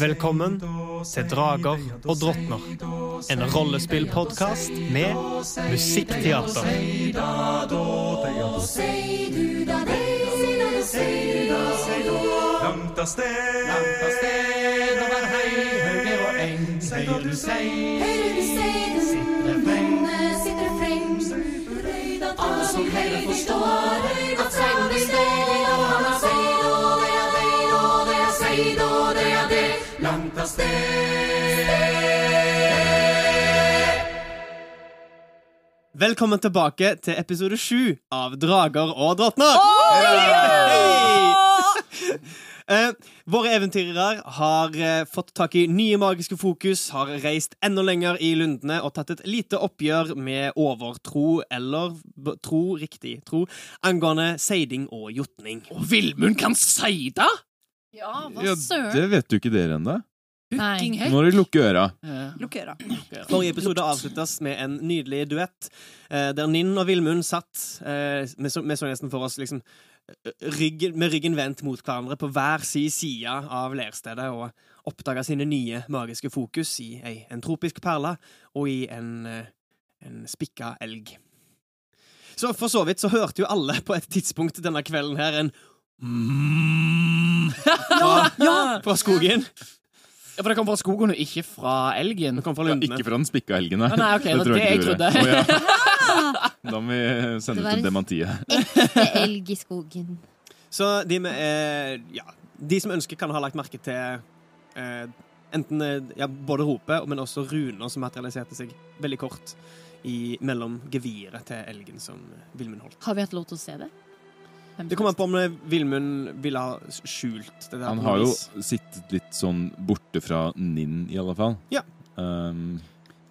Velkommen til Drager og drottner. En rollespillpodkast med musikkteater. Langt av sted, langt av høyre. Høyre du sei, høyre sitter freng. Alle som heller forstår at Sted. Velkommen tilbake til episode sju av Drager og drottner. Hei! Eh, våre eventyrere har eh, fått tak i nye magiske fokus, har reist enda lenger i lundene og tatt et lite oppgjør med overtro, eller b tro, riktig tro, angående seiding og jotning. Og Vilmund kan seide? Ja, hva Ja, det vet jo ikke dere ennå. Nå må du lukke øra. Lukk øra. Forrige episode avsluttes med en nydelig duett, eh, der Ninn og Vilmund satt eh, Vi så, vi så nesten for oss liksom eh, ryggen, med ryggen vendt mot hverandre på hver sin side av leirstedet og oppdaga sine nye magiske fokus i ei, en tropisk perle og i en, eh, en spikka elg. Så for så vidt så hørte jo alle på et tidspunkt denne kvelden her en mm, fra, fra skogen. Ja, For det kom fra skogen og ikke fra elgen? Det kom fra Ja, lundene. ikke fra den spikka elgen, nei. Nei, ok, det var jeg det jeg ikke trodde. Oh, ja. Da må vi sende Det ut en dementi. Ekte elg i skogen. Så de med eh, Ja, de som ønsker, kan ha lagt merke til eh, enten eh, ja, både ropet, men også runer som materialiserte seg veldig kort i, mellom geviret til elgen som Vilmund holdt. Har vi hatt lov til å se det? Det kommer an på om eh, Vilmund ville ha skjult det der. Han har jo sittet litt sånn borte fra Ninn, i alle fall. Ja. Um,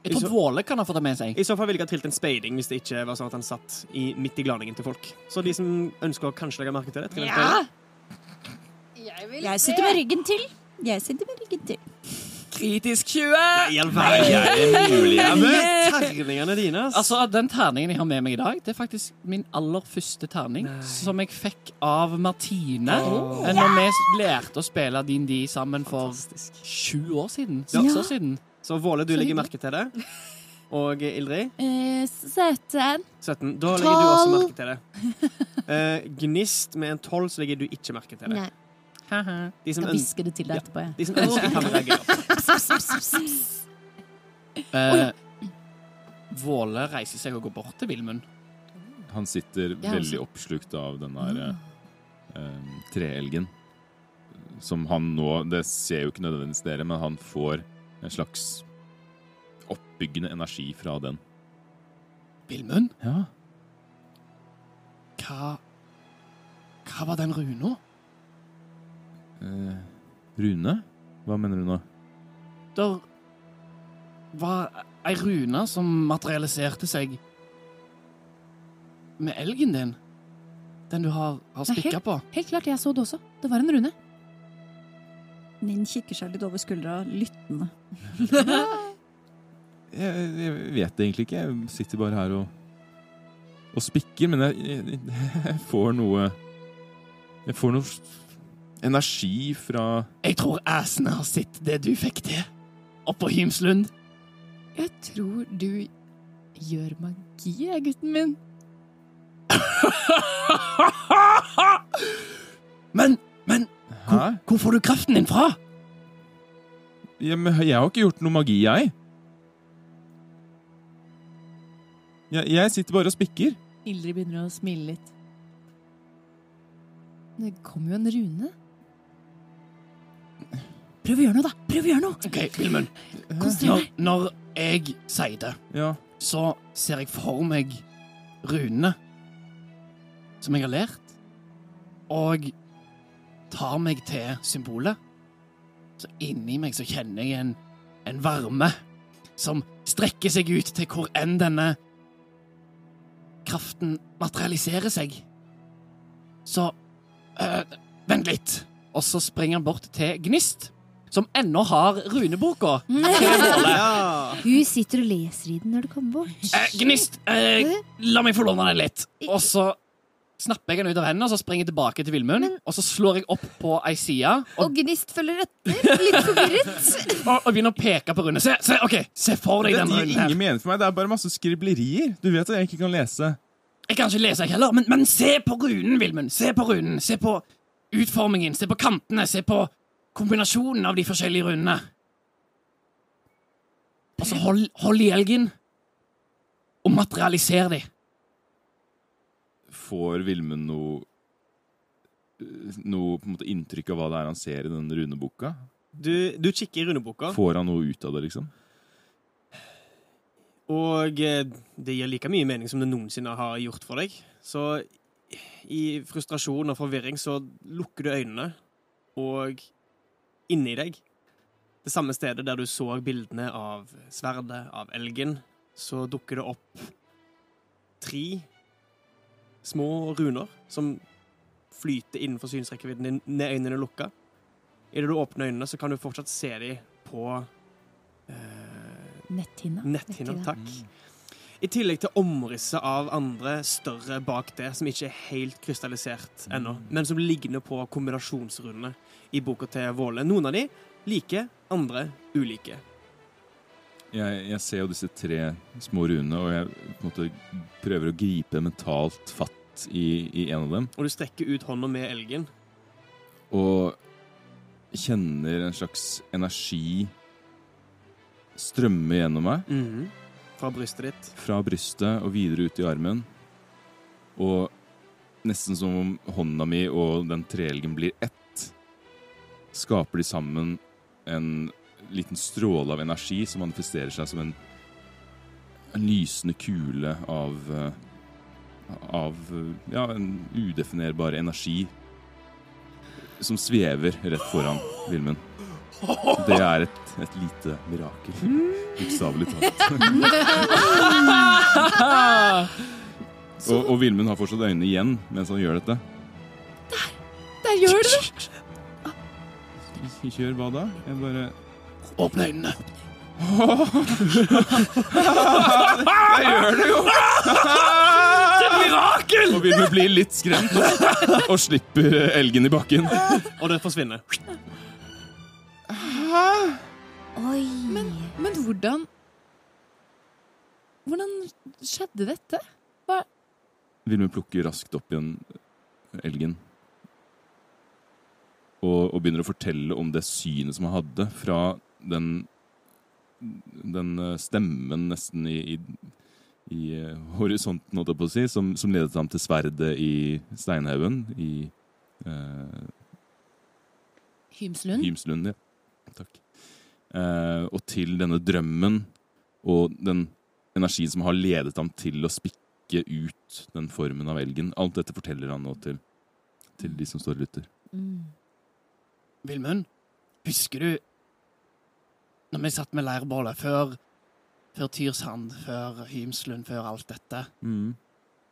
Jeg tror Våle kan ha fått det med seg. I så fall ville jeg ha trilt en speiding hvis det ikke var sånn at han satt i, midt i glaningen til folk. Så de som ønsker å kanskje legge merke til det, Ja! en speiding. Jeg sitter med ryggen til. Jeg sitter med ryggen til. Kritisk 20! Nei, i all verden! er? Ja, terningene dine. Altså, Den terningen jeg har med meg i dag, det er faktisk min aller første terning. Som jeg fikk av Martine eh, når vi lærte å spille Din De sammen for Fantastisk. sju år siden. Seks år siden. Så Våle, du legger merke til det. Og Ildrid? Eh, 17. 17. Da legger du også merke til det. Eh, gnist med en 12, så legger du ikke merke til det. Nei. De som, Jeg hvisker det til deg Ja. etterpå. Ja. de som ønsker, kan reagere. Eh, Våle reiser seg og går bort til Vilmund. han sitter Jeg veldig også. oppslukt av den der um, treelgen. Som han nå Det ser jo ikke nødvendigvis dere, men han får en slags oppbyggende energi fra den. Vilmund? Ja. hva Hva var den runa? Eh, Rune? Hva mener du nå? Der var ei rune som materialiserte seg med elgen din. Den du har, har spikka på. Helt klart, jeg så det også. Det var en rune. Ninn kikker seg litt over skuldra, lyttende. Jeg, jeg vet det egentlig ikke. Jeg sitter bare her og, og spikker, men jeg, jeg, jeg får noe Jeg får noe energi fra Jeg tror æsene har sett det du fikk til oppå Hymslund. Jeg tror du gjør magi, jeg, gutten min. Men, men hvor, hvor får du kraften din fra? Ja, men jeg har ikke gjort noe magi, jeg. Jeg, jeg sitter bare og spikker. Ildrid begynner å smile litt. Det kom jo en rune. Prøv å gjøre noe, da! Prøv å gjøre noe! OK, Vilmund. Når, når jeg sier det, Ja. så ser jeg for meg runene som jeg har lært, og tar meg til symbolet. Så inni meg så kjenner jeg en, en varme som strekker seg ut til hvor enn denne kraften materialiserer seg. Så øh, Vent litt. Og så springer han bort til Gnist, som ennå har runeboka. Ja. Hun sitter og leser i den når du kommer bort. Eh, gnist, eh, la meg få låne den litt. Og så snapper jeg den ut av hendene og så springer jeg tilbake til Villmund. Og så slår jeg opp på ei side og, Og Gnist følger etter, litt forvirret. og, og begynner å peke på runen. Se, se, ok, se for deg Dette den gir her. ingen mening for meg. Det er bare masse skriblerier. Du vet at jeg ikke kan lese. Jeg kan ikke lese, jeg heller, men, men se på runen, Vilmund. Se på runen. Se på utformingen. Se på kantene. Se på kombinasjonen av de forskjellige rundene. Altså, hold, hold i elgen og materialiser de. Får Vilmund noe Noe på en måte inntrykk av hva det er han ser i den runeboka? Du, du kikker i runeboka, Får han noe ut av det, liksom? og eh, det gir like mye mening som det noensinne har gjort for deg. Så i frustrasjon og forvirring så lukker du øynene, og inni deg, det samme stedet der du så bildene av sverdet, av elgen, så dukker det opp tre små runer som flyter innenfor synsrekkevidden din med øynene lukka. Idet du åpner øynene, så kan du fortsatt se dem på eh, Netthinna. netthinna. takk. Takk. I tillegg til omrisset av andre større bak det, som ikke er helt krystallisert ennå, men som ligner på kombinasjonsrundene i boka til Våle. Noen av de like, andre ulike. Jeg, jeg ser jo disse tre små runene, og jeg måte prøver å gripe mentalt fatt i, i en av dem. Og du strekker ut hånda med elgen. Og kjenner en slags energi strømme gjennom meg. Fra brystet ditt. Fra brystet og videre ut i armen. Og nesten som om hånda mi og den treelgen blir ett, skaper de sammen en liten stråle av energi som manifesterer seg som en, en lysende kule av eh, Av eh, ja, en udefinerbar energi som svever rett foran Vilmund. Det er et, et lite mirakel. Bokstavelig talt. Og, og Vilmund har fortsatt øynene igjen mens han gjør dette. Der Der gjør du det! Kjør hva da? Jeg bare Åpne øynene. Jeg gjør det jo! Et Mirakel! Og Vilmund blir litt skremt og slipper elgen i bakken. Og det forsvinner. Oi. Men, men hvordan Hvordan skjedde dette? Vilmund plukker raskt opp igjen elgen. Og, og begynner å fortelle om det synet som han hadde fra den Den eh, stemmen nesten i, i, i eh, horisonten, holdt jeg på å si, som, som ledet ham til sverdet i steinhaugen i eh, Hymslund? Hymslund, ja. Takk. Eh, og til denne drømmen og den energien som har ledet ham til å spikke ut den formen av elgen. Alt dette forteller han nå til, til de som står og lytter. Mm. Vilmund, husker du når vi satt med leirbålet før, før Tyrsand, før Hymslund, før alt dette? Mm.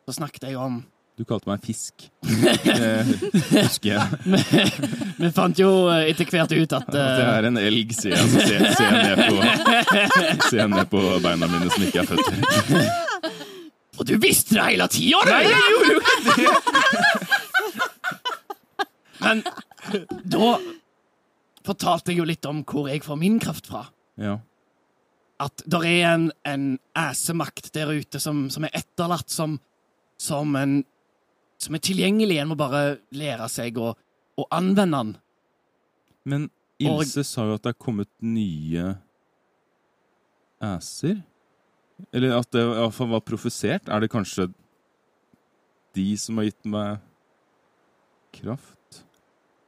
Så snakket jeg om Du kalte meg fisk. Husker jeg. Vi, fant jo eh, etter hvert ut at At jeg er en elg, sier jeg. Så ser, ser, jeg ned på, ser jeg ned på beina mine som ikke er føtter. Og du visste det hele tida! Nei, jeg gjorde jo ikke det! Men da fortalte jeg jo litt om hvor jeg får min kraft fra. Ja. At det er en, en æsemakt der ute som, som er etterlatt som, som en Som er tilgjengelig. En må bare lære seg å, å anvende den. Men Ilse sa jo at det er kommet nye æser? Eller at det i hvert fall var profesert? Er det kanskje de som har gitt meg kraft?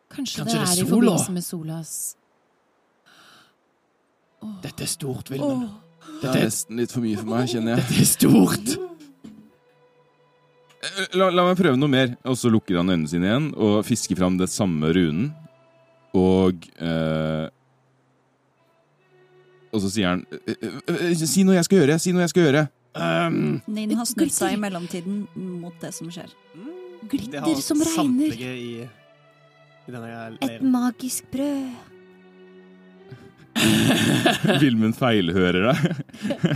Kanskje, Kanskje det det er er i forbindelse med solas Dette er stort, Vilmund. Det er er, nesten litt for mye for meg, kjenner jeg. dette er stort! Eh, La, la meg prøve noe mer. Og så lukker han øynene sine igjen og fisker fram det samme runen. Og eh, Og så sier han eh, eh, Si noe jeg skal gjøre! Si noe jeg skal gjøre! Um, Nin har snudd seg i mellomtiden mot det som skjer. Glitter som regner. i, i Et magisk brød. Vilmund feilhører deg.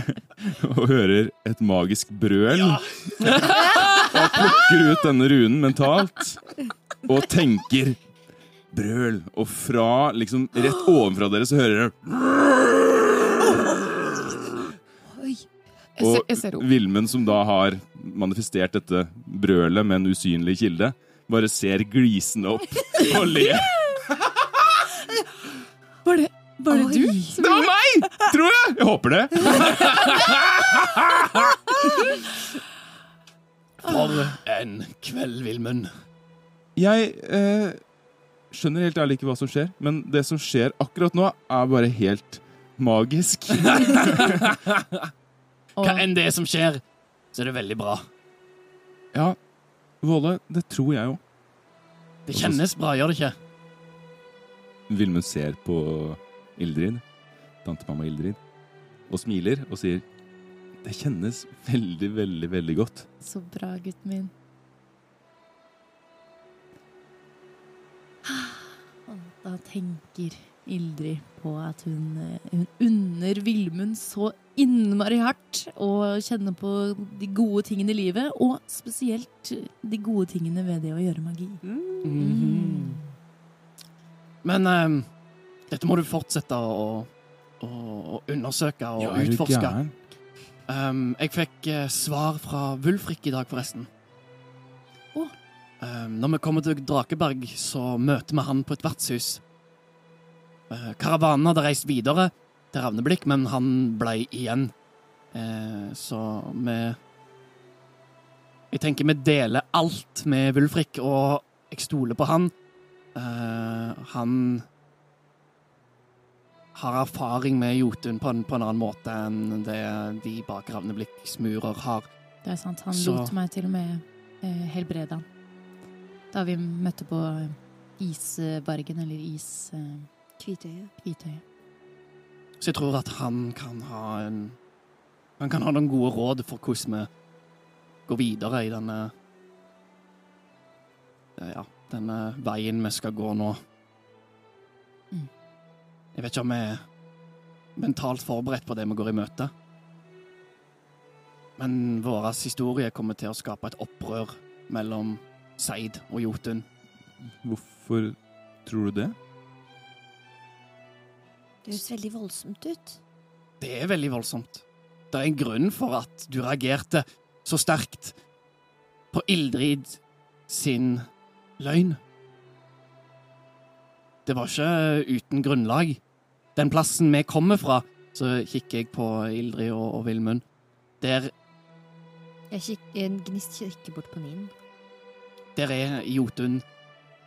og hører et magisk brøl. og plukker ut denne runen mentalt. Og tenker brøl. Og fra liksom rett ovenfra dere så hører dere. Og Vilmen. Vilmund, som da har manifestert dette brølet med en usynlig kilde, bare ser glisende opp og ler. Var det, var det du? Det var meg! Tror jeg! Jeg håper det. for en kveld, Vilmund. Jeg eh, skjønner helt ærlig ikke hva som skjer, men det som skjer akkurat nå, er bare helt magisk. Hva enn det som skjer, så er det veldig bra. Ja, Våle, det tror jeg jo. Det kjennes bra, gjør det ikke? Vilmund ser på Ildrid, tantemamma Ildrid, og smiler og sier Det kjennes veldig, veldig, veldig godt. så bra, gutten min. Og Da tenker Ildrid på at hun, eh, hun unner Vilmund så innmari hardt å kjenne på de gode tingene i livet, og spesielt de gode tingene ved det å gjøre magi. Mhm. Men eh, dette må du fortsette å, å, å undersøke og Ja, utforske. gæren? Ehm, jeg fikk eh, svar fra Wulfrik i dag, forresten. Å. Um, når vi kommer til Drakeberg, så møter vi han på et vertshus. Uh, karavanen hadde reist videre til Ravneblikk, men han ble igjen. Uh, så vi Jeg tenker vi deler alt med Wulfrik, og jeg stoler på han. Uh, han har erfaring med Jotun på en, på en annen måte enn det de bak Ravneblikk-smurer har. Det er sant. Han Så- lot meg til og med eh, helbrede han. Da vi møtte på isbargen, eller is... Eh, Kvitøyet. Kvitøye. Så jeg tror at han kan ha en Han kan ha noen gode råd for hvordan vi går videre i denne eh, Ja, denne veien vi skal gå nå. Jeg vet ikke om jeg er mentalt forberedt på det vi går i møte. Men vår historie kommer til å skape et opprør mellom Seid og Jotun. Hvorfor tror du det? Det høres veldig voldsomt ut. Det er veldig voldsomt. Det er en grunn for at du reagerte så sterkt på Ildrid sin løgn. Det var ikke uten grunnlag. Den plassen vi kommer fra, så kikker jeg på Ildrid og, og Vilmund. Der, Jeg kikker, gnist kikker bort på Nin. der er Jotun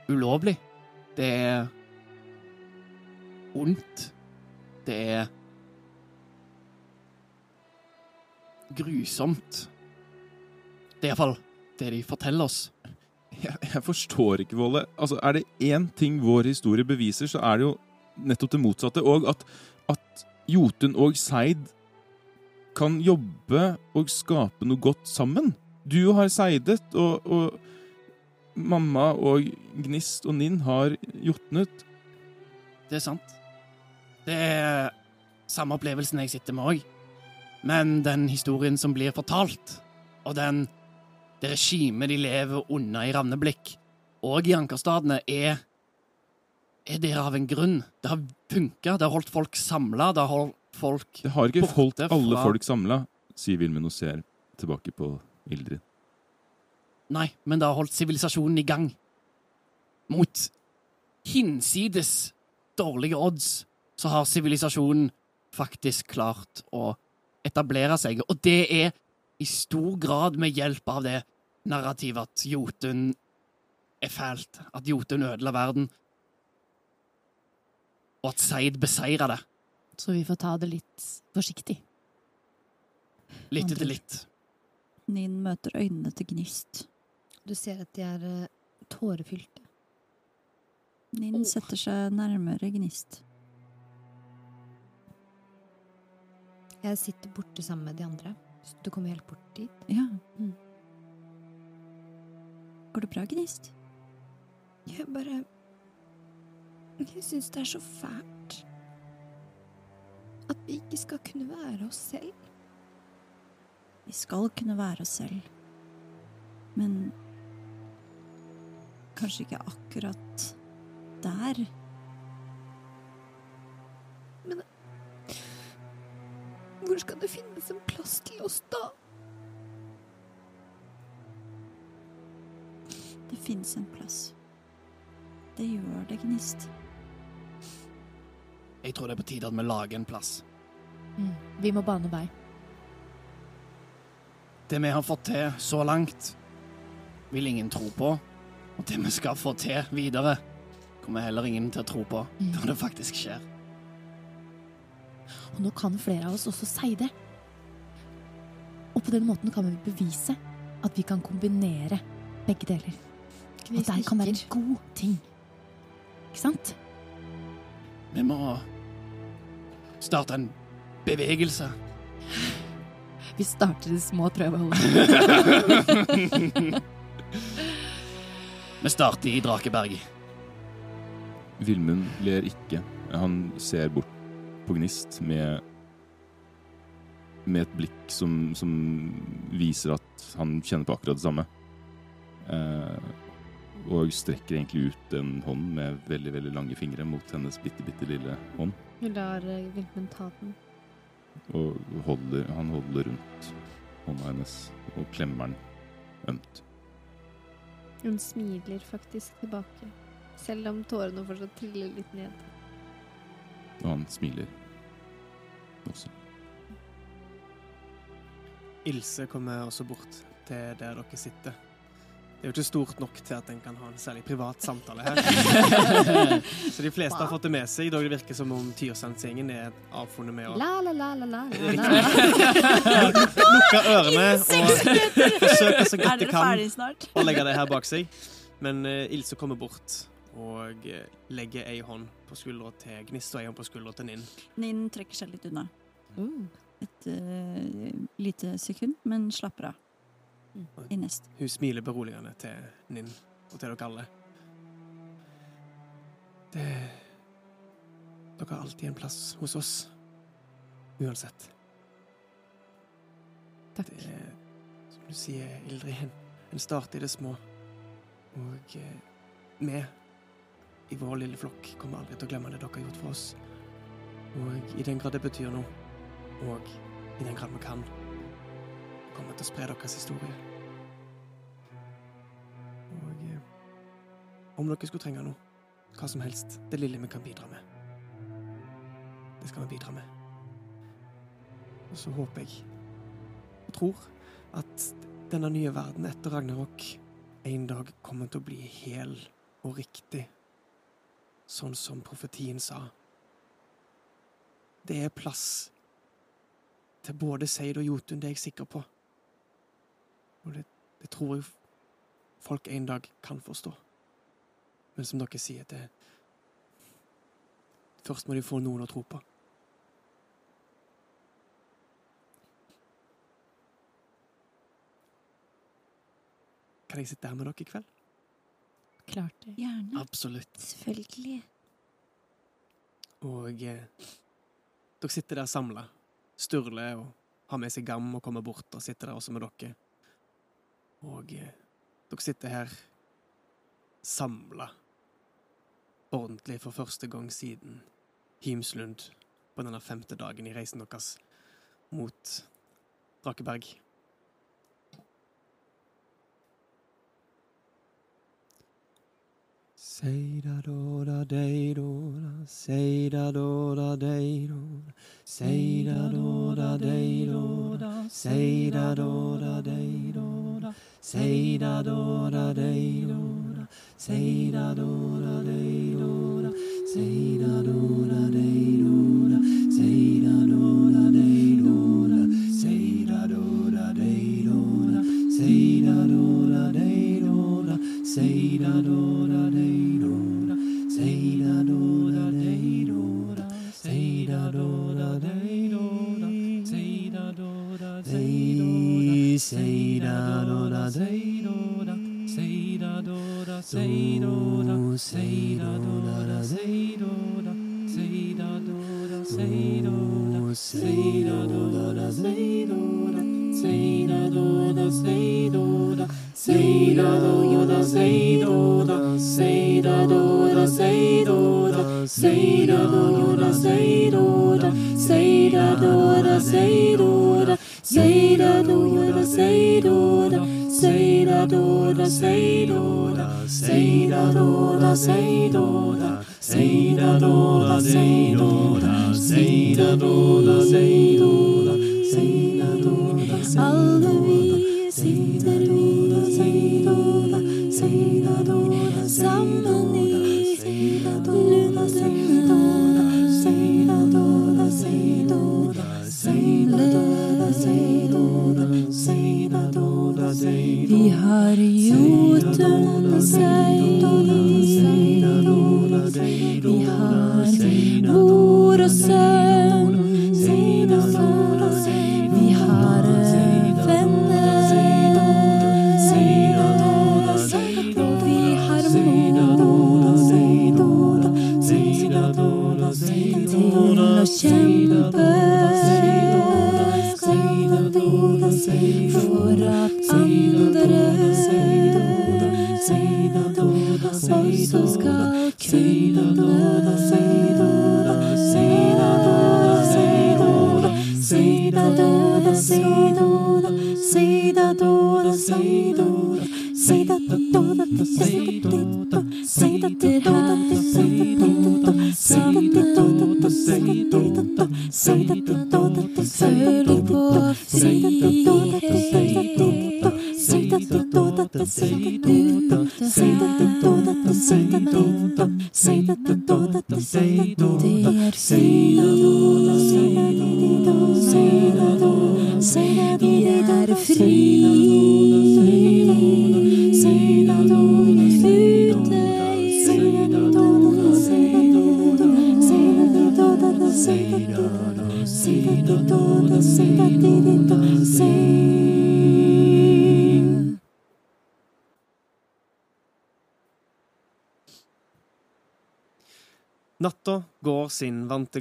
ulovlig. Det er ondt. Det er grusomt. Det er iallfall det de forteller oss. Jeg, jeg forstår ikke, Volle. Altså, er det én ting vår historie beviser, så er det jo nettopp det motsatte. Og at, at Jotun og Seid kan jobbe og skape noe godt sammen. Du har seidet, og, og mamma og Gnist og Ninn har jotnet. Det er sant. Det er samme opplevelsen jeg sitter med òg. Men den historien som blir fortalt, og den det regimet de lever under i Ravneblikk og i Ankerstadene, er er der av en grunn. Det har funka, det har holdt folk samla, det har holdt folk Det har ikke holdt alle fra- folk samla, sier Vilmund og ser tilbake på Ildrid. Nei, men det har holdt sivilisasjonen i gang. Mot hinsides dårlige odds så har sivilisasjonen faktisk klart å etablere seg, og det er i stor grad med hjelp av det narrativet at Jotun er fælt, at Jotun ødela verden. Og at Seid beseirer det. Så vi får ta det litt forsiktig. Litt etter litt. Nin møter øynene til Gnist. Du ser at de er eh, tårefylte. Nin setter seg nærmere Gnist. Jeg sitter borte sammen med de andre. Så du kommer helt bort dit. Ja. Mm. Går det bra, Gnist? Jeg bare Jeg syns det er så fælt at vi ikke skal kunne være oss selv. Vi skal kunne være oss selv. Men kanskje ikke akkurat der. Men Hvor skal det finnes en plass til oss da? Det fins en plass. Det gjør det, Gnist. Jeg tror det er på tide at vi lager en plass. Mm. Vi må bane vei. Det vi har fått til så langt, vil ingen tro på. Og det vi skal få til videre, kommer heller ingen til å tro på Mm. når det faktisk skjer. Og nå kan flere av oss også si det. Og på den måten kan vi bevise at vi kan kombinere begge deler. Og det kan være en god ting. Ikke sant? Vi må starte en bevegelse. Vi starter i små, tror jeg. Vi starter i Drakeberg. Vilmund ler ikke. Han ser bort på Gnist med med et blikk som, som viser at han kjenner på akkurat det samme. Eh, og strekker egentlig ut en hånd med veldig veldig lange fingre mot hennes bitte, bitte lille hånd. Hun lar eh, Vilmund ta den. Og holder, han holder rundt hånda hennes og klemmer den ømt. Hun smiler faktisk tilbake, selv om tårene fortsatt triller litt ned. Og han smiler også. Ilse kommer også bort til der dere sitter. Det er jo ikke stort nok til at en kan ha en særlig privat samtale her. Så de fleste har fått det med seg, dog det virker som om Tyrsandsgjengen er avfunnet med å La, la, la, la, la, la, la. lukke ørene og forsøke så godt de kan å legge det her bak seg. Men uh, Ilse kommer bort og uh, legger ei hånd på skuldra til Gnist og ei hånd på skuldra til Ninn. Nin trekker seg litt unna. Mm. Et uh, lite sekund, men slapper av. I nest. Hun smiler beroligende til Ninn og til dere alle. Det Dere har alltid en plass hos oss. Uansett. Takk. Det er, som du sier, Ildrid, en, en start i det små. Og eh, vi, i vår lille flokk, kommer aldri til å glemme det dere har gjort for oss. Og i den grad det betyr noe, og i den grad vi kan, kommer til å spre deres historie. Om dere skulle trenge noe, hva som helst, det lille vi kan bidra med, det skal vi bidra med. Og så håper jeg og tror at denne nye verden etter Ragnarok en dag kommer til å bli hel og riktig, sånn som profetien sa. Det er plass til både Seid og Jotun, det er jeg sikker på. Og det, det tror jeg folk en dag kan forstå. Men som dere sier, det Først må de få noen å tro på. Kan jeg sitte her med dere i kveld? Klart det. Gjerne. Absolutt. Selvfølgelig. Og eh, dere sitter der samla. Sturle og har med seg gam og kommer bort og sitter der også med dere. Og eh, dere sitter her samla. Ordentlig for første gang siden Himslund på denne femte dagen i reisen deres mot Drakeberg. Say da do da day do da, say da do da day do da, say da do da day do da, Say not know.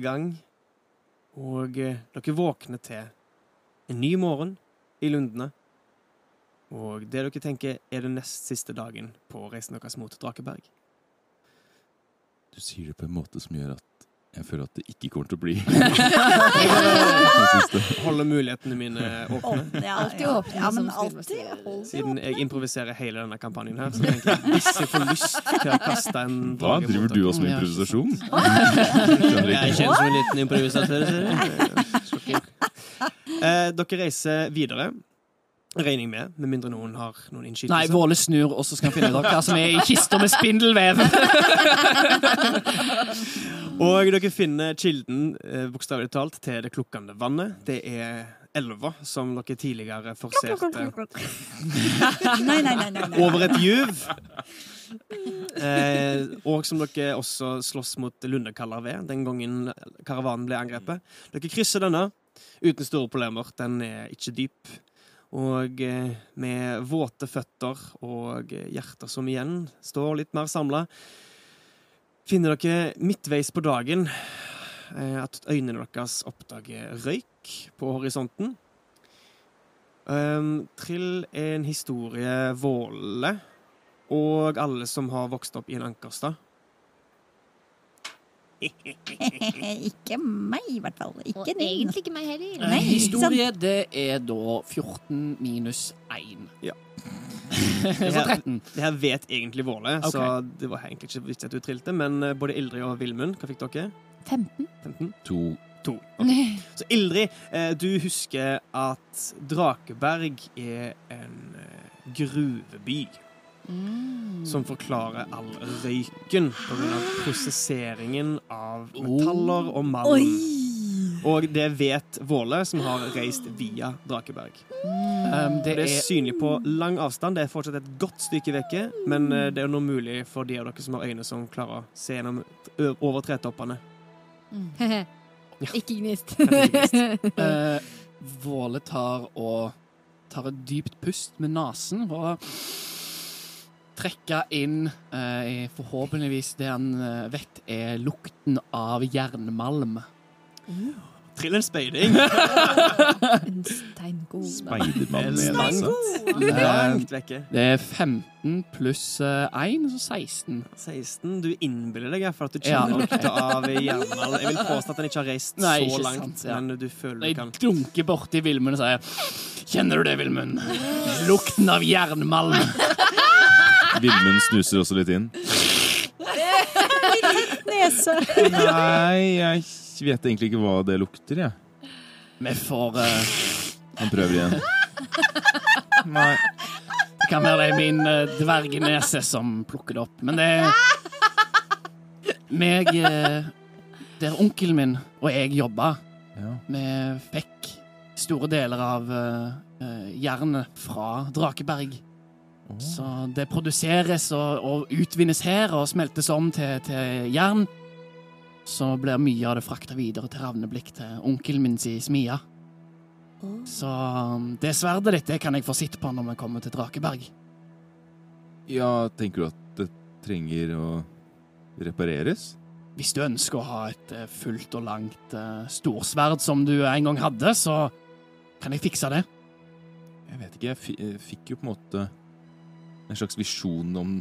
Sin gang, og eh, dere våkner til en ny morgen i Lundene. Og det dere tenker er den nest siste dagen på reisen deres mot Drakeberg. Du sier det på en måte som gjør at jeg føler at det ikke kommer til å bli. Holder mulighetene mine åpne. Alltid åpne Ja, men alltid. Siden jeg improviserer hele denne kampanjen her, så tenker jeg hvis jeg får lyst til å kaste en Hva drage driver du også med improvisasjon? Jeg kjenner som en liten improvisatør. Eh, dere reiser videre, regner jeg med, med mindre noen har noen Nei. Våle snur, og så skal han finne ut av hva som er i kista med spindelvev. Og dere finner kilden, eh, bokstavelig talt, til det klukkende vannet. Det er elva som dere tidligere forserte Nei, nei, nei. over et juv. Eh, og som dere også slåss mot lundekaller ved den gangen karavanen ble angrepet. Dere krysser denne uten store problemer. Den er ikke dyp. Og eh, med våte føtter og eh, hjerter som igjen står litt mer samla, finner dere midtveis på dagen eh, at øynene deres oppdager røyk på horisonten. Um, Trill er en historie Våle og alle som har vokst opp i en ankerstad. Ikke meg, i hvert fall. Og din. egentlig ikke meg heller. Nei, ikke Historie, det er da 14 minus 1. Ja. Så 13. Det her vet egentlig Våle, okay. så det var egentlig ikke viktig at du trilte. Men eh, både Ildrid og Vilmund, hva fikk dere? 15. 15? To. To. Okay. Så Ildrid, eh, du husker at Drakeberg er en gruveby. gruveby. Som forklarer all røyken pga. prosesseringen av metaller og malm. Og det vet Våle, som har reist via Drakeberg. Um, det Det er synlig på lang avstand. Det er fortsatt et godt stykke vekke, men eh, det er nå mulig for de av dere som har øyne som klarer å se gjennom over tretoppene. Ikke gnist. uh, Våle tar og tar et dypt pust med nesen og trekke inn eh, forhåpentligvis det han eh, vet er lukten av jernmalm. Trill en speiding. En steingod Speidermann med nesa. Langt vekke. Det er 15 pluss eh, 1, så 16. 16. Du innbiller deg for at du kjenner lukta av jernmalm. Jeg vil påstå at den ikke har reist Nei, så langt, sant, ja. men du føler du Jeg kan. dunker borti Vilmund og sier Kjenner du det, Vilmund? Lukten av jernmalm. Vilmund snuser også litt inn. Nese. Nei, jeg vet egentlig ikke hva det lukter, jeg. Vi får eh, Han prøver igjen. Nei. Det kan være det er min uh, dvergenese som plukker det opp. Men det er meg eh, Der onkelen min og jeg jobba, Ja. vi fikk store deler av eh, eh, jernet fra Drakeberg. Så det produseres og, og utvinnes her og smeltes om til, til jern. Så blir mye av det frakta videre til Ravneblikk, til onkelen min si smia. Så um, det sverdet ditt det kan jeg få sitte på når vi kommer til Drakeberg. ja, tenker du at det trenger å repareres? Hvis du ønsker å ha et eh, fullt og langt uh, storsverd som du en gang hadde, så kan jeg fikse det. Jeg vet ikke, jeg fikk jo på en måte en slags visjon om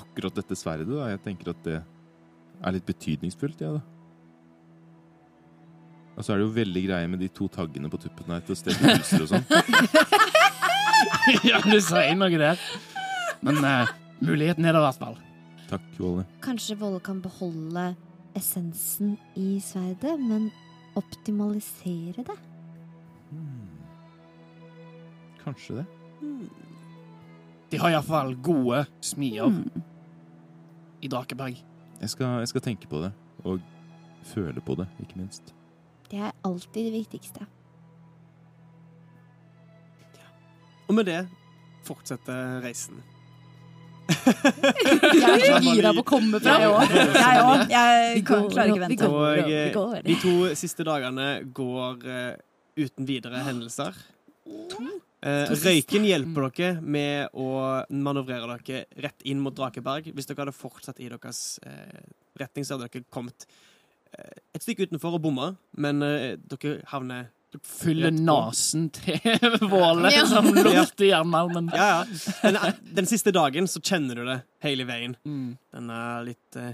akkurat dette sverdet. da. Jeg tenker at det er litt betydningsfullt, jeg, da. Og så er det jo veldig greie med de to taggene på tuppen her til å steke pølser og sånn. ja, du sier noe der. Men uh, muligheten er det i hvert fall. Takk, Volle. Kanskje Volle kan beholde essensen i sverdet, men optimalisere det? Hmm. Kanskje det. De har iallfall gode smier Mm. i Drakeberg. Jeg skal, jeg skal tenke på det, og føle på det, ikke minst. Det er alltid det viktigste. Og med det fortsetter reisen. Jeg er så gira på å komme Jeg fram. òg. Jeg jeg, Jeg kan- klarer ikke vi vente. Og vi eh, de to siste dagene går uh, uten videre hendelser. Eh, røyken hjelper dere med å manøvrere dere rett inn mot Drakeberg. Hvis dere hadde fortsatt i deres eh, retning, så hadde dere kommet eh, et stykke utenfor og bomma, men eh, dere havner Fyller Rett nesen til Våle Ja. som lukter jernmalmen. Ja, ja. Den, den siste dagen så kjenner du det hele veien. Mm. Den er litt eh,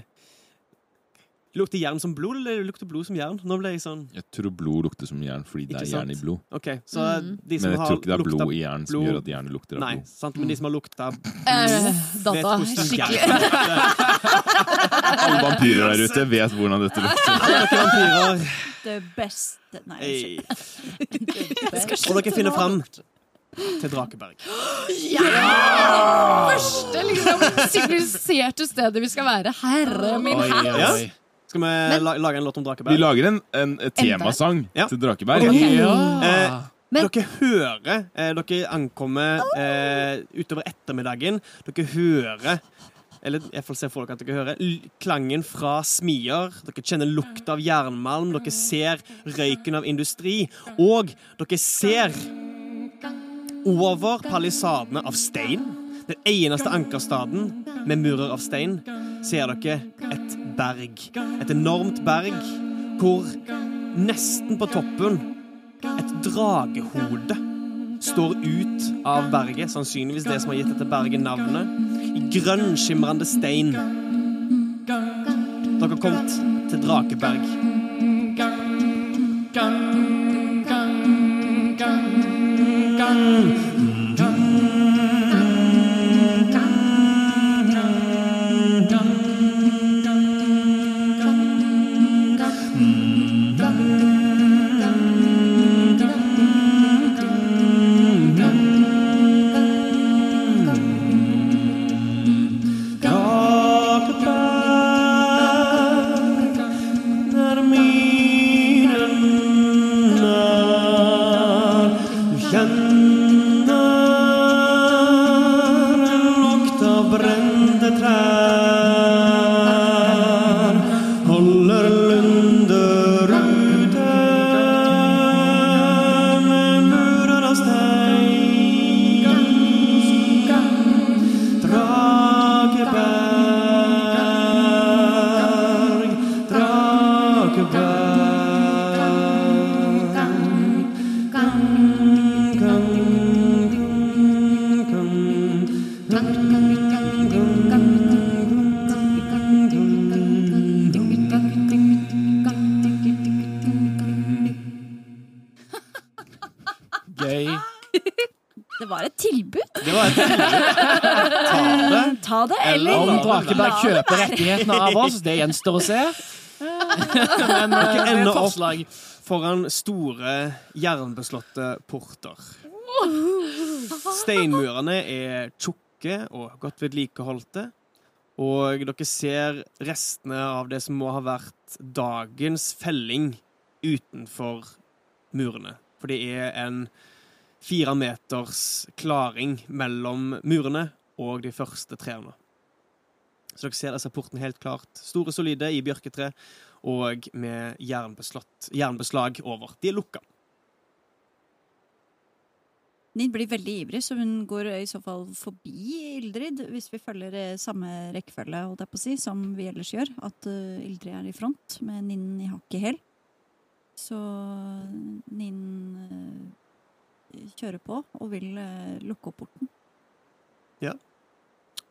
Lukter jern som blod, eller lukter blod som jern? Nå ble jeg sånn Jeg tror blod lukter som jern fordi det Ikke er jern i blod. OK, så Mm. de som Men jeg har tror ikke det er lukta blod i jern som blod- gjør at jernet lukter av Nei, blod. sant? men de som har lukta Eh, Data, vet hvordan skikkelig. jern lukter. Alle vampyrer der ute vet hvordan dette lukter. Vampyrer. Det beste Nei, unnskyld. Og dere finner fram til Drakeberg. Første liksom, siviliserte stedet vi skal være. Herre min Oi, hatt. oi, oi. Skal vi men, lage en låt om Drakeberg? Vi lager en, en temasang Ja. til Drakeberg. Ja. Eh, Men- Dere hører eh, Dere ankommer eh, utover ettermiddagen. Dere hører eller i hvert fall ser for dere at dere hører klangen fra smier. Dere kjenner lukta av jernmalm. Dere ser røyken av industri. Og dere ser over palisadene av stein, den eneste ankerstaden med murer av stein, ser dere et berg. Et enormt berg hvor nesten på toppen et dragehode står ut av berget. Sannsynligvis det som har gitt dette berget navnet. I grønnskimrende stein. Dere har kommet til Drakeberg. Gang, gang, gang, gang, er kjøper av oss. Det gjenstår å se. Men det er et forslag. foran store, jernbeslåtte porter. Steinmurene er tjukke og godt vedlikeholdte. Og dere ser restene av det som må ha vært dagens felling utenfor murene. For det er en fire meters klaring mellom murene og de første trærne. Så dere ser disse portene helt klart. Store, solide i bjørketre og med jernbeslag over. De er lukka. Nid blir veldig ivrig, så hun går i så fall forbi Ildrid, hvis vi følger eh, samme rekkefølge holdt jeg på å si, som vi ellers gjør. At eh, Ildrid er i front med Ninn i hakket hæl. Så Ninn eh, kjører på og vil lukke opp porten.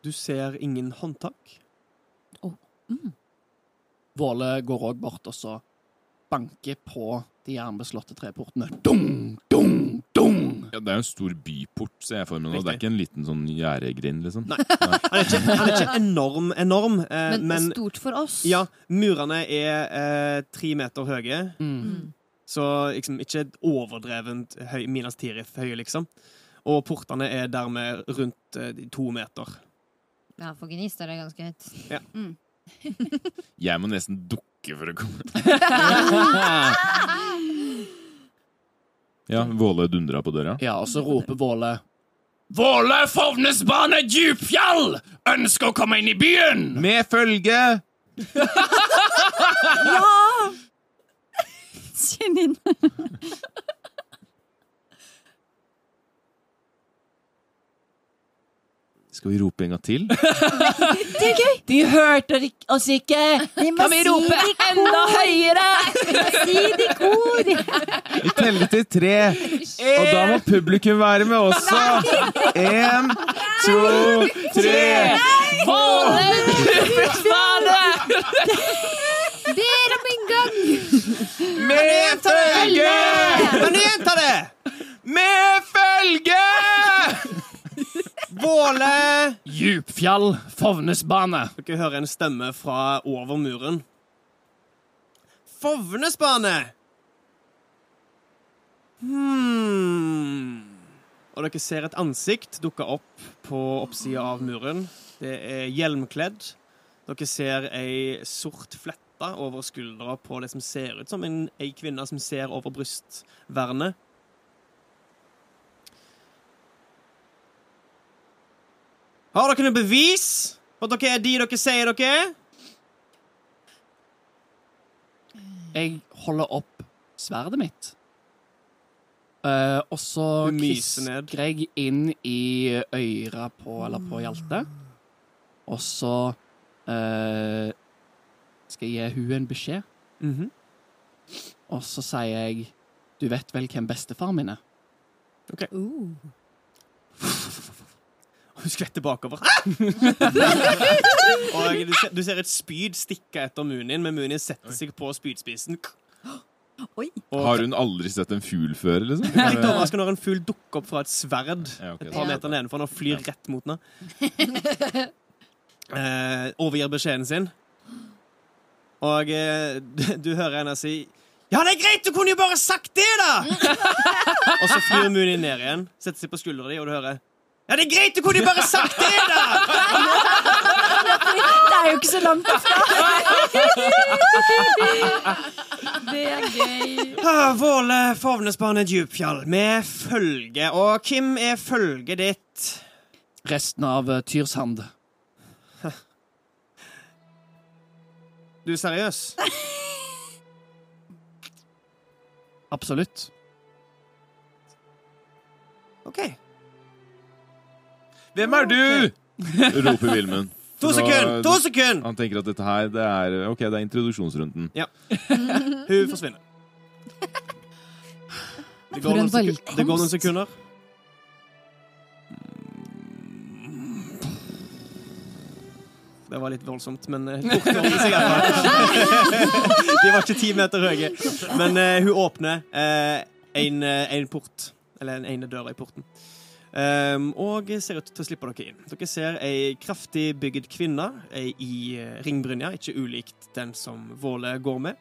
Du ser ingen håndtak. Våle går òg bort og så banker på de jernbeslåtte treportene. Dung, dung, dung! Ja, det er jo en stor byport, ser jeg for meg. Det er ikke en liten sånn gjerdegrind, liksom. Nei. Han er ikke, han er ikke enorm, enorm eh, Men, men, stort for oss. ja, murene er eh, tre meter høye. Mm. Mm. Så liksom ikke overdrevent høy, Minas Tirith høye, liksom. Og portene er dermed rundt eh, to meter. Ja, for gnist er det ganske høyt. Jeg må nesten dukke for å komme Ja, Våle dundra på døra. Ja, og så roper Våle Våle Fovnesbane Djupfjall! Ønsker å komme inn i byen! Med følge! ja! Kjenn Ninn. Skal vi rope en gang til? De hørte oss ikke! Kan vi rope enda høyere? Si det i kor! Vi teller til tre, og da må publikum være med også. En, to, tre. Våle Djupfjall! Ber om en gang! Med følge! Kan du gjenta det? Med følge! Våle! Djupfjall Fovnesbane. Dere hører en stemme fra over muren. Fovnesbane! Hmm. Og dere ser et ansikt dukke opp på oppsida av muren. Det er hjelmkledd. Dere ser ei sort flette over skuldra på det som ser ut som en, ei kvinne som ser over brystvernet. Har dere noe bevis på at dere er de dere sier dere er? Jeg holder opp sverdet mitt. Uh, og så kvisker jeg inn i øra på, eller på Hjalte. Og så uh, skal jeg gi hun en beskjed. Mhm. Og så sier jeg Du vet vel hvem bestefaren min er? Uh. Hun skvetter bakover. og du ser, du ser et spyd stikke etter Munin, men Munin setter seg på spydspissen. Oi. Har hun aldri sett en fugl før, liksom? Er litt overrasket når en fugl dukker opp fra et sverd Ja, okay. et par meter nedenfor og flyr rett mot henne. Eh, overgir beskjeden sin. Og eh, du, du hører henne si Ja, det er greit! Du kunne jo bare sagt det, da! og så flyr Muni ned igjen, setter seg på skuldra di, og du hører Ja, det er greit! Du kunne jo bare sagt det, da! Det er jo ikke så langt derfra. Det er gøy. Våle Fovnesbane Djupfjall med følge. Og hvem er følget ditt? Resten av uh, Tyrshand. Du er seriøs? Absolutt. OK. Hvem er du? roper Vilmund. To sekunder! To sekunder! Han tenker at dette her, det er Ok, det er introduksjonsrunden. Hun forsvinner. Det går, For en noen sekunder. det går noen sekunder. Det var litt voldsomt, men fall. De var ikke ti meter høye. Men uh, hun åpner uh, en, en port. Eller en ene døra i porten. Ehm, og ser ut til å slippe dere inn. Dere ser ei kraftig bygd kvinne i eh, ringbrynja, ikke ulikt den som Våle går med,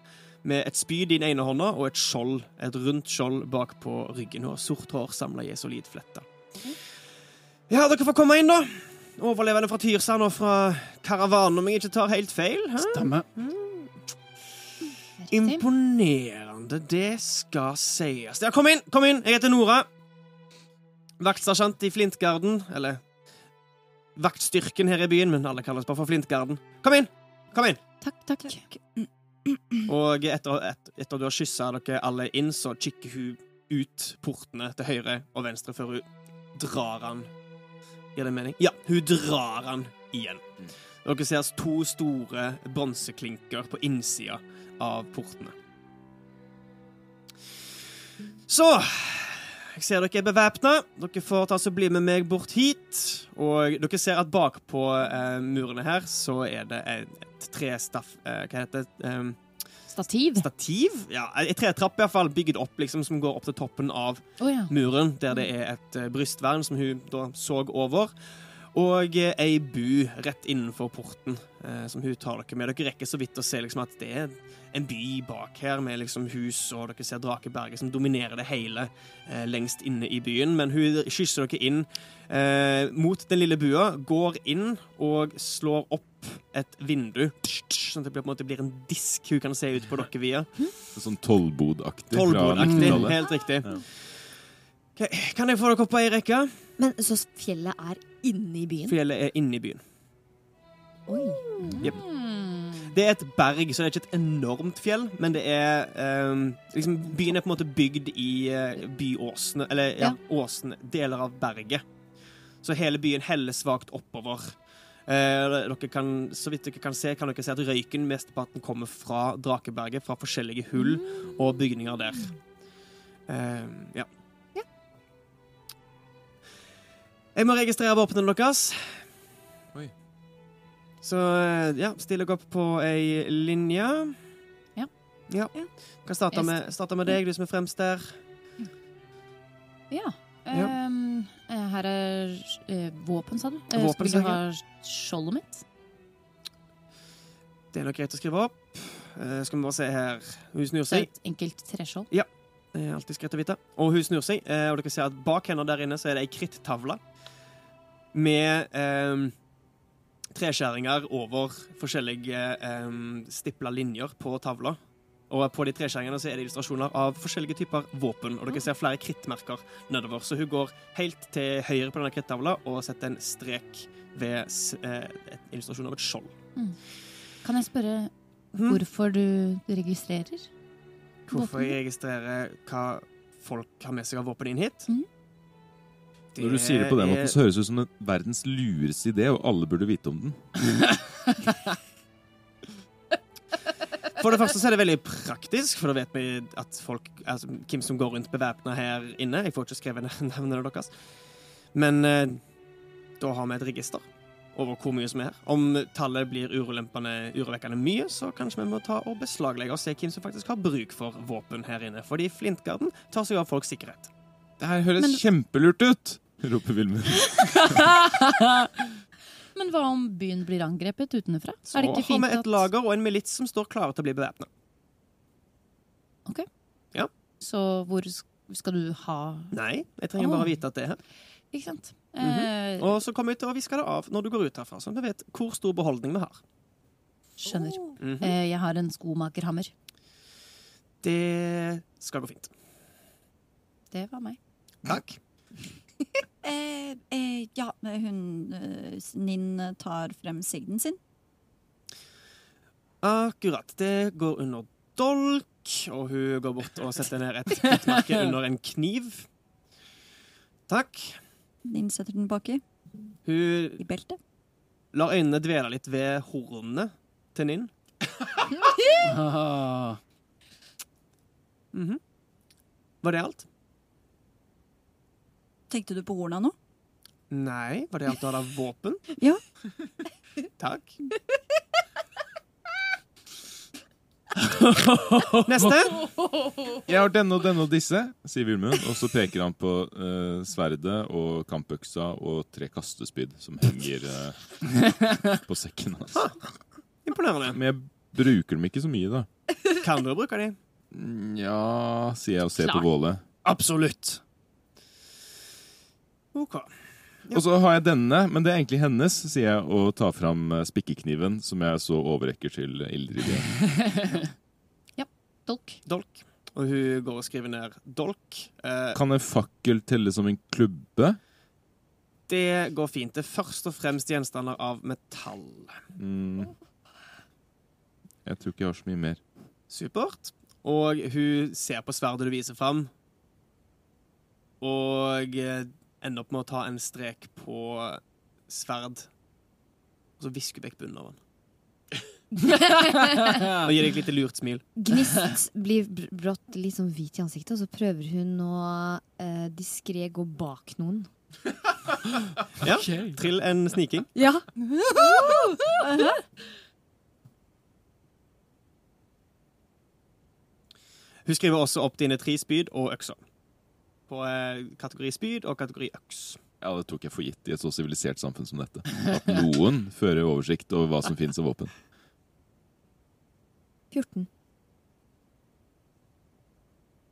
med et spyd i den ene hånda og et skjold, et rundt skjold bak på ryggen. Hun har sort hår samla i ei solid flette. Ja, dere får komme inn, da. Overlevende fra Tyrsand og fra karavanen, om jeg ikke tar helt feil. Hæ? Stemmer. Riktig. Imponerende, det skal sies. Ja, kom inn, kom inn. Jeg heter Nora. Vaktsersjant i Flintgarden. Eller vaktstyrken her i byen, men alle kalles bare for Flintgarden. Kom inn! Kom inn! Takk, takk. Og etter, et, etter du har kyssa dere alle inn, så kikker hun ut portene til høyre og venstre før hun drar han. Gir det mening? Ja, hun drar han igjen. Dere ser to store bronseklinker på innsida av portene. Så Jeg ser dere er bevæpna. Dere får ta så bli med meg bort hit. Og dere ser at bakpå eh, murene her så er det et, et trestaff... Eh, hva heter det? Eh, Stativ. stativ? Ja, ei tretrapp i hvert fall, bygd opp, liksom, som går opp til toppen av oh, ja. muren, der det er et eh, brystvern som hun da så over. Og ei bu rett innenfor porten eh, som hun tar dere med. Dere rekker så vidt å se liksom, at det er en by bak her med liksom, hus, og dere ser Drakeberget som dominerer det hele eh, lengst inne i byen. Men hun kysser dere inn eh, mot den lille bua, går inn og slår opp et vindu, sånn at det blir, på en måte blir en disk hun kan se ut på dere via. Sånn tollbodaktig. Tollbodaktig. 90-tallet. Helt riktig. Ja. Kan jeg få dere opp på ei rekke? Men så fjellet er inne i byen? Fjellet er inne i byen. Oi. Yep. Det er et berg, så det er ikke et enormt fjell, men det er um, liksom, Byen er på en måte bygd i uh, byåsene, eller ja, åsene, deler av berget. Så hele byen heller svakt oppover. Eh, dere kan, så vidt dere kan se, kan dere se at røyken mesteparten kommer fra Drakeberget, fra forskjellige hull og bygninger der. Ehm, ja. Jeg må registrere våpnene deres. Oi. Så eh, ja, still dere opp på ei linje. Ja. Ja. Kan starte med, starte med deg, du som er fremst der. Ja. Ja. Ehm, eh, her er uh, våpen, sa du? Våpen, Skulle du ha skjoldet mitt? Det er nok greit å skrive opp. Uh, skal vi bare se her. Hun snur seg. et enkelt treskjold? Det er alltid greit å vite. Og hun snur seg, eh, og dere ser at bak henne der inne så er det ei krittavle med eh, treskjæringer over forskjellige eh, stipla linjer på tavla. Og på de treskjæringene så er det illustrasjoner av forskjellige typer våpen. Og dere ser flere krittmerker nedover. Så hun går helt til høyre på denne krittavla og setter en strek ved eh, illustrasjon av et skjold. Kan jeg spørre Mhm. hvorfor du registrerer? Hvorfor jeg registrerer hva folk har med seg av våpen inn hit? Mhm. Når du sier det på den er- måten, så høres det ut som en verdens lureste idé, og alle burde vite om den. For det første så er det veldig praktisk, for da vet vi at folk, altså, hvem som går rundt bevæpna her inne. Jeg får ikke skrevet navnene deres. Men eh, da har vi et register over hvor mye som er her. Om tallet blir urovekkende mye, så kanskje vi må ta og beslaglegge og se hvem som faktisk har bruk for våpen her inne. Fordi Flintgarden tar seg av folks sikkerhet. Det her høres Men- kjempelurt ut! Roper Vilmund. Men hva om byen blir angrepet utenfra? Så er det ikke har fint vi et at lager og en milits som står klare til å bli bevæpna. Så hvor sk- skal du ha Nei, jeg trenger Åh. bare vite at det er her. Ikke sant? Mhm. eh, Og så kommer vi til å viske det av når du går ut herfra, så vi vet hvor stor beholdning vi har. skjønner. Mhm. Eh, jeg har en skomakerhammer. Det skal gå fint. Det var meg. Takk. Eh, eh, ja, hun eh, Ninn tar frem sigden sin. Akkurat. Det går under dolk, og hun går bort og setter ned et krittmerke under en kniv. Takk. Ninn setter den baki Hun i beltet. lar øynene dvele litt ved hornene til Ninn. Ah, -hmm. Var det alt? Tenkte du på horna nå? Nei. Var det alt du hadde av våpen? Ja. Takk. Neste. Jeg har denne og denne og disse, sier Vilmund. Og så peker han på uh, sverdet og kampøksa og tre kastespyd som henger uh, på sekken hans. Imponerende. Men jeg bruker dem ikke så mye, da. Kan du bruke de? Nja, Ja, sier jeg og ser på Klart. Våle. Absolutt. OK. Og så har jeg denne, men det er egentlig hennes, sier jeg og tar fram eh, spikkekniven som jeg så overrekker til Ildrid ja. Dolk. Dolk. Og hun går og skriver ned dolk. Eh, Kan en fakkel telle som en klubbe? det går fint. Det er først og fremst gjenstander av metall. Mm. Jeg tror ikke jeg har så mye mer. Supert. Og hun ser på sverdet du viser fram, og eh, ender opp med å ta en strek på sverd. Og så visker hun vekk bunnen av den. Og gir deg et lite lurt smil. Gnist blir br- brått litt sånn hvit i ansiktet, og så prøver hun å eh, diskré gå bak noen. Ja, Trill en sniking. Ja. Hun skriver også opp dine tre spyd og økser. På eh, kategori spyd og kategori øks. Ja, det tok jeg for gitt i et så sivilisert samfunn som dette. At noen fører oversikt over hva som finnes av våpen. 14.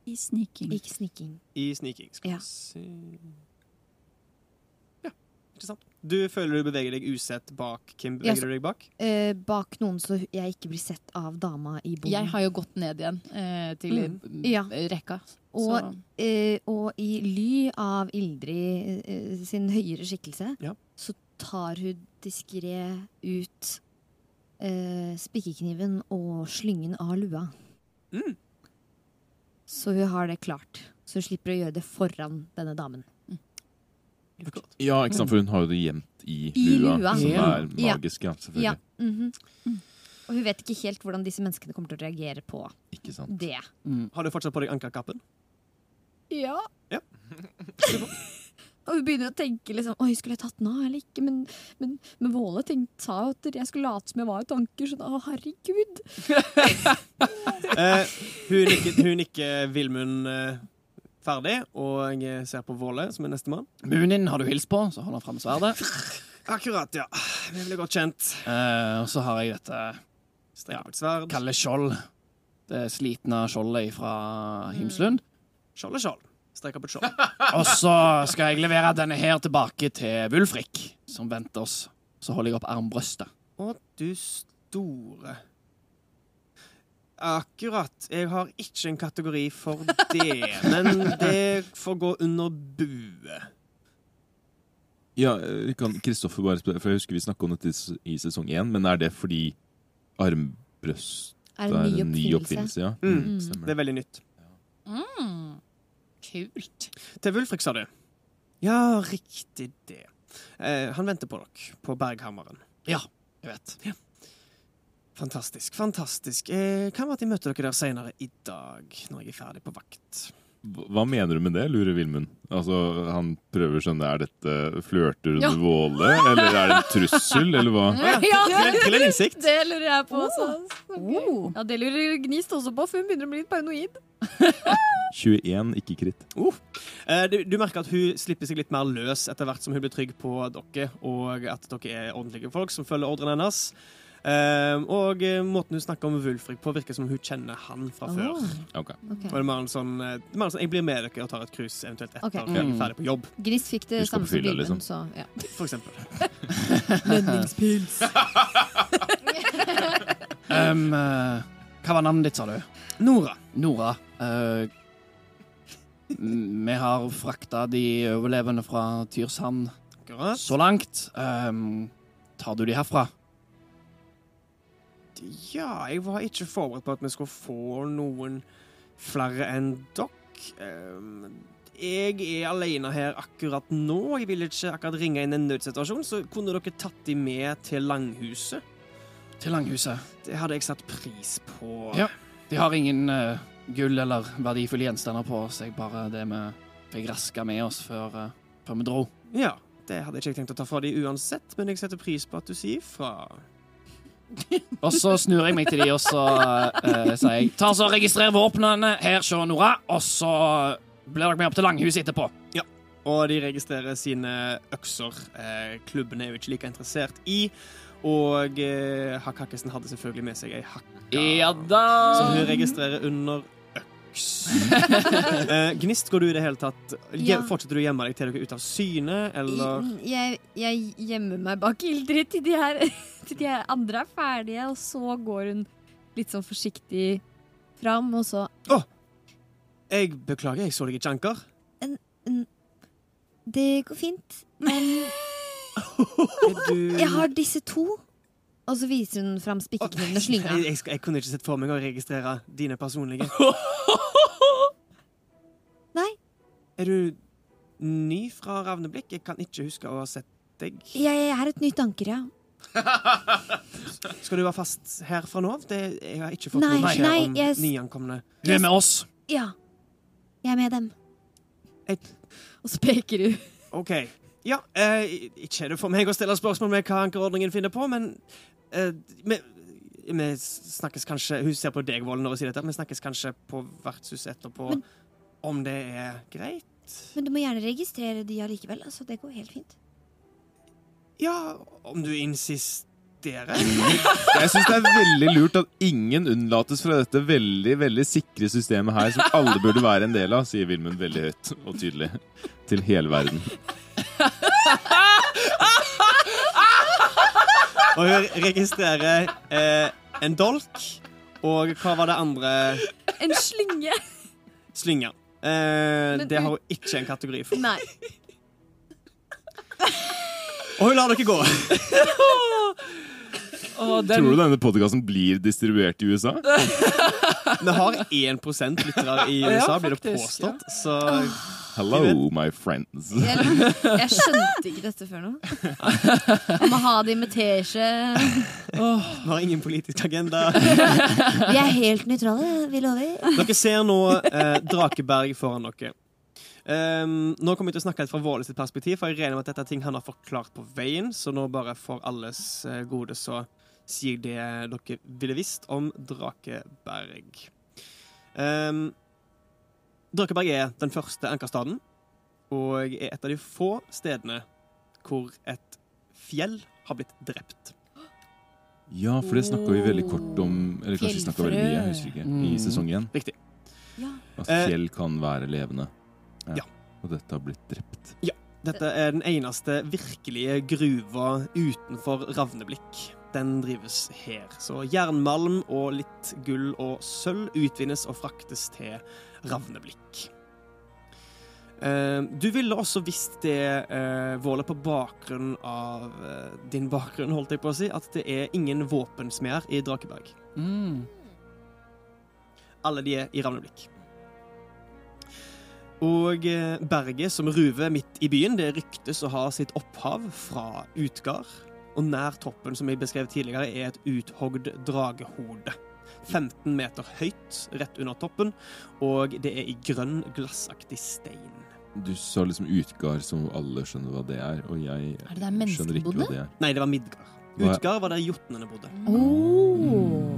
I sniking. Ikke sniking. I sniking. Skal Ja. vi se Ja, ikke sant. Du føler du beveger deg usett bak. Hvem Ja, beveger du deg bak? Eh, bak noen, så jeg ikke blir sett av dama i boden. Jeg har jo gått ned igjen eh, til Mm. Ja. rekka. Og, eh, og i ly av Ildrid eh, sin høyere skikkelse, Ja. så tar hun diskré ut eh, spikkekniven og slyngen av lua. Mm. Så hun har det klart. Så hun slipper å gjøre det foran denne damen. Akkurat. Ja, ikke sant, for hun har jo det gjemt i, I lua, lua. som Ja. er Ja. magisk, ja, Ja. selvfølgelig. mhm. Og hun vet ikke helt hvordan disse menneskene kommer til å reagere på Ikke sant. det. Mm. Har du fortsatt på deg ankerkappen? Ja. Ja. Og hun begynner å tenke liksom Oi, skulle jeg tatt den av eller ikke? Men, men, men Våle tenkte, sa jo at jeg skulle late som jeg var i tanker, Så da, å, herregud. Eh, hun nikker, hun nikker Vilmund eh, ferdig, og jeg ser på Våle, som er nestemann. Munin har du hilst på, så holder han fram sverdet. Akkurat, ja. Vi blir godt kjent. Eh, og så har jeg dette sverd. kalde skjold. Det slitne skjoldet fra Himslund. Skjold er skjold. Streker på et skjold. Og så skal jeg levere denne her tilbake til Wulfrik, som venter oss. Så holder jeg opp armbrøstet. Å, du store Akkurat. Jeg har ikke en kategori for det, men det får gå under bue. Ja, kan Kristoffer bare spørre, for jeg husker vi snakket om dette i sesong én, men er det fordi armbrøst Er det en ny oppfinnelse? Ja, Mm. mm. Det er veldig nytt. mm. Kult. Til Wulfrik, sa du? Ja, riktig det. Eh, han venter på dere på Berghammeren. Ja, jeg vet. Fantastisk. fantastisk. Eh, kan være at jeg møter dere der senere i dag, når jeg er ferdig på vakt. Hva mener du med det, lurer Vilmund? Altså, Han prøver å skjønne, er dette flørter under Ja. Våle, eller er det en trussel, eller hva? Ja, det. Det lurer jeg på også. Okay. Ja, det lurer Gnist også på, for hun begynner å bli litt paranoid. 21, ikke kritt. Uh, du, du merker at hun slipper seg litt mer løs etter hvert som hun blir trygg på dere, og at dere er ordentlige folk som følger ordrene hennes. Eh, og eh, måten hun snakker om Wulfrik på, virker som hun kjenner han fra før. Ok. Og det er mer en sånn, eh, er mer en sånn Jeg blir med dere og tar et cruise eventuelt etter okay. jeg er ferdig på jobb, Gnist fikk det samme som fylla, liksom. så ja. for eksempel. Lønningspils. Um, hva var navnet ditt, sa du? Nora. Nora. Uh, vi har frakta de overlevende fra Tyrshamn så langt. Um, tar du de herfra? Ja, jeg var ikke forberedt på at vi skulle få noen flere enn dere. Ehm, jeg er alene her akkurat nå. Jeg vil ikke akkurat ringe inn en nødsituasjon, så kunne dere tatt de med til Langhuset. Til Langhuset. Det hadde jeg satt pris på. Ja. De har ingen uh, gull eller verdifulle gjenstander på seg, bare det vi fikk raska med oss før, uh, før vi dro. Ja, det hadde jeg ikke tenkt å ta fra de uansett, men jeg setter pris på at du sier ifra. Og så snur jeg meg til de, og så uh, sier jeg Ta så Registrer våpnene her, se Nora, og så blir dere med opp til Langhuset etterpå. Ja. Og de registrerer sine økser. Eh, klubben er jo ikke like interessert i. Og eh, Hakk Hakkesen hadde selvfølgelig med seg ei hakka. Ja da. Som hun registrerer under øks. eh, Gnist, går du i det hele tatt Ja. Fortsetter du å gjemme deg til dere er ute av syne, eller Jeg, jeg gjemmer meg bak ilddritt til, de her- til de andre er ferdige, og så går hun litt sånn forsiktig fram, og så Jeg beklager, jeg så deg ikke, Anker. Det går fint, men du jeg har disse to. Og så viser hun fram spikkekniven og slynga. Jeg, jeg, jeg kunne ikke sett for meg å registrere dine personlige. Nei. Er du ny fra Ravneblikk? Jeg kan ikke huske å ha sett deg. Jeg er et nytt anker, ja. Skal du være fast her fra nå av? Det, jeg har ikke fått Nei, noe beskjed nei, om jeg nyankomne. Du er med oss. Ja. Jeg er med dem. Et- Og så peker du. OK. Ja, eh, ikke er det for meg å stille spørsmål med hva ankerordningen finner på, men eh, vi, vi snakkes kanskje Hun ser på deg, Volden, når hun sier dette. Vi snakkes kanskje på vertshuset etterpå Men- om det er greit? Men du må gjerne registrere de allikevel. Altså, det går helt fint. Ja, om du insisterer. Jeg syns det er veldig lurt at ingen unnlates fra dette veldig veldig sikre systemet her, som alle burde være en del av, sier Vilmund veldig høyt og tydelig til hele verden. Og hun registrerer eh, en dolk, og hva var det andre En slynge! Slynge. Eh, Men det har hun ikke en kategori for. Nei. Og hun lar dere gå. Den... Tror du denne podkasten blir distribuert i USA? Vi har 1 lyttere i USA, Ja, blir det påstått. Så Hello, my friends. Jeg, jeg skjønte ikke dette før nå. Jeg må ha det med Oh, vi har ingen politisk agenda. Vi er helt nøytrale, vi lover. Dere ser nå eh, Drakeberg foran dere. Um, nå kommer vi til å snakke litt fra Våle sitt perspektiv, for jeg regner med at dette er ting han har forklart på veien, så nå bare for alles eh, gode så sier det dere ville visst om Drakeberg. Um, Drakeberg er den første ankerstaden, og er et av de få stedene hvor et fjell har blitt drept. Ja, for det snakka vi veldig kort om Eller kanskje vi snakka veldig mye, jeg husker ikke. I Mm. sesong én. Riktig. Ja. At fjell kan være levende. Ja. Og dette har blitt drept. Ja. Dette er den eneste virkelige gruva utenfor Ravneblikk. Den drives her. Så jernmalm og litt gull og sølv utvinnes og fraktes til Ravneblikk. Eh, du ville også visst det, uh, Våle, på bakgrunn av eh, din bakgrunn, holdt jeg på å si, at det er ingen våpensmeder i Drakeberg. Mm. Alle de er i Ravneblikk. Og eh, berget som ruver midt i byen, det ryktes å ha sitt opphav fra Utgard. Og nær toppen, som jeg beskrev tidligere, er et uthogd dragehode. 15 meter høyt rett under toppen, og det er i grønn, glassaktig stein. Du sa liksom Utgard, som alle skjønner hva det er, og jeg Er det der skjønner ikke hva det er. Nei, det var Midgard. Utgard var der jotnene bodde. Oh.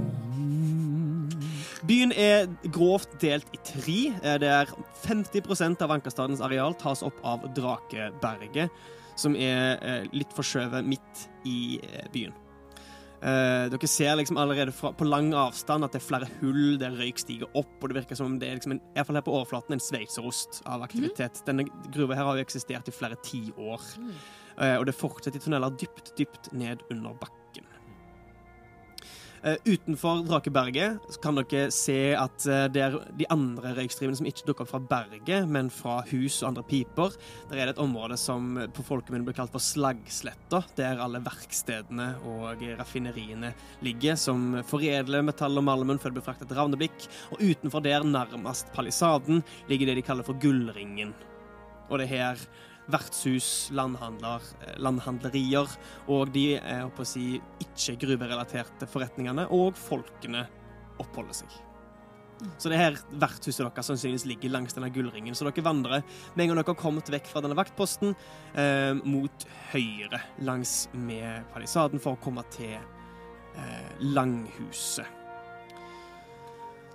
Byen er grovt delt i tre. der er 50% av Ankerstadens areal tas opp av Drakeberget, som er eh, litt forskjøvet midt i eh, byen. Eh, dere ser liksom allerede fra, på lang avstand at det er flere hull der røyk stiger opp, og det virker som om det er liksom en, i hvert fall her på overflaten en sveitserost av aktivitet. Denne gruva her har jo eksistert i flere tiår, eh, og det fortsetter i tunneler dypt, dypt ned under bakken. Eh, utenfor Drakeberget kan dere se at eh, det er de andre røykstrivene som ikke dukker opp fra berget, men fra hus og andre piper. Der er det et område som på folkemunne blir kalt for Slaggsletta, der alle verkstedene og raffineriene ligger, som foredler metall og malmen før det blir fraktet til Ravneblikk. Og utenfor der, nærmest palisaden, ligger det de kaller for Gullringen. Og det er her vertshus, landhandler, eh, landhandlerier og de eh, jeg håper å si, ikke-gruverelaterte forretningene og folkene oppholder seg. Så det her vertshuset deres sannsynligvis ligger langs denne gullringen. Så dere vandrer med en gang dere har kommet vekk fra denne vaktposten, eh, mot høyre langs med palisaden for å komme til eh, Langhuset.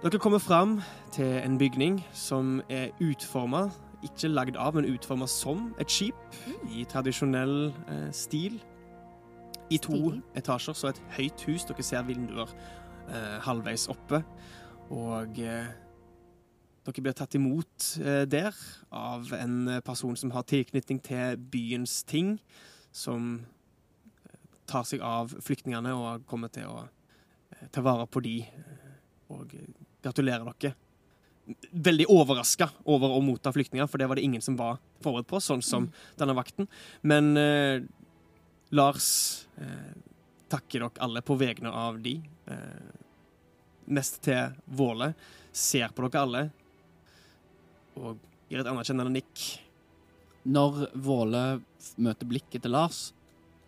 Dere kommer fram til en bygning som er utforma, ikke lagd av, men utforma som et skip i tradisjonell eh, stil. I to Stilig. etasjer, så et høyt hus. Dere ser vinduer eh, halvveis oppe. Og eh, dere blir tatt imot eh, der av en person som har tilknytning til byens ting, som eh, tar seg av flyktningene og kommer til å eh, ta vare på de. Og gratulerer dere. Veldig overraska over å motta flyktninger, for det var det ingen som var forberedt på, sånn som denne vakten. Men eh, Lars eh, takker dere alle på vegne av de. Eh, mest til Våle. Ser på dere alle og gir et anerkjennende nikk. Når Våle møter blikket til Lars,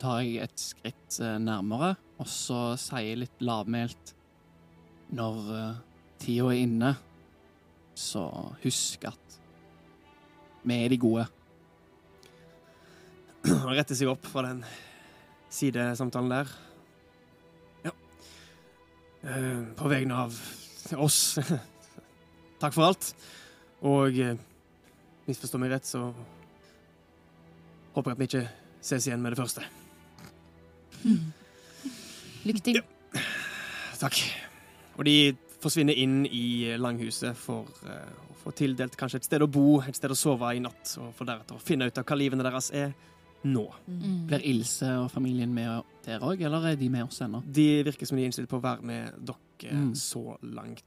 tar jeg et skritt eh, nærmere, og så sier jeg litt lavmælt Når uh, tida er inne, så husk at vi er de gode. Han retter seg opp fra den sidesamtalen der. Ja. Eh, på vegne av oss Takk for alt. Og eh, misforstå meg rett, så håper jeg at vi ikke ses igjen med det første. Lykke til. Takk. Og de forsvinner inn i langhuset for eh, å få tildelt kanskje et sted å bo, et sted å sove i natt, og for deretter å finne ut av hva livene deres er nå. Mm. Blir Ilse og familien med der òg, eller er de med oss ennå? De virker som de er innstilt på å være med dere Mm. så langt.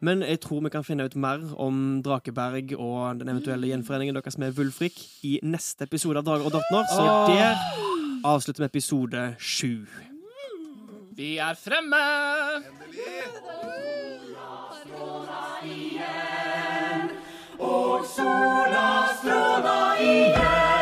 Men jeg tror vi kan finne ut mer om Drakeberg og den eventuelle gjenforeningen deres med Wulfrik i neste episode av Drager og drottner. Så der avslutter vi episode sju. Vi er fremme! Endelig! Sola igjen, og sola stråla igjen.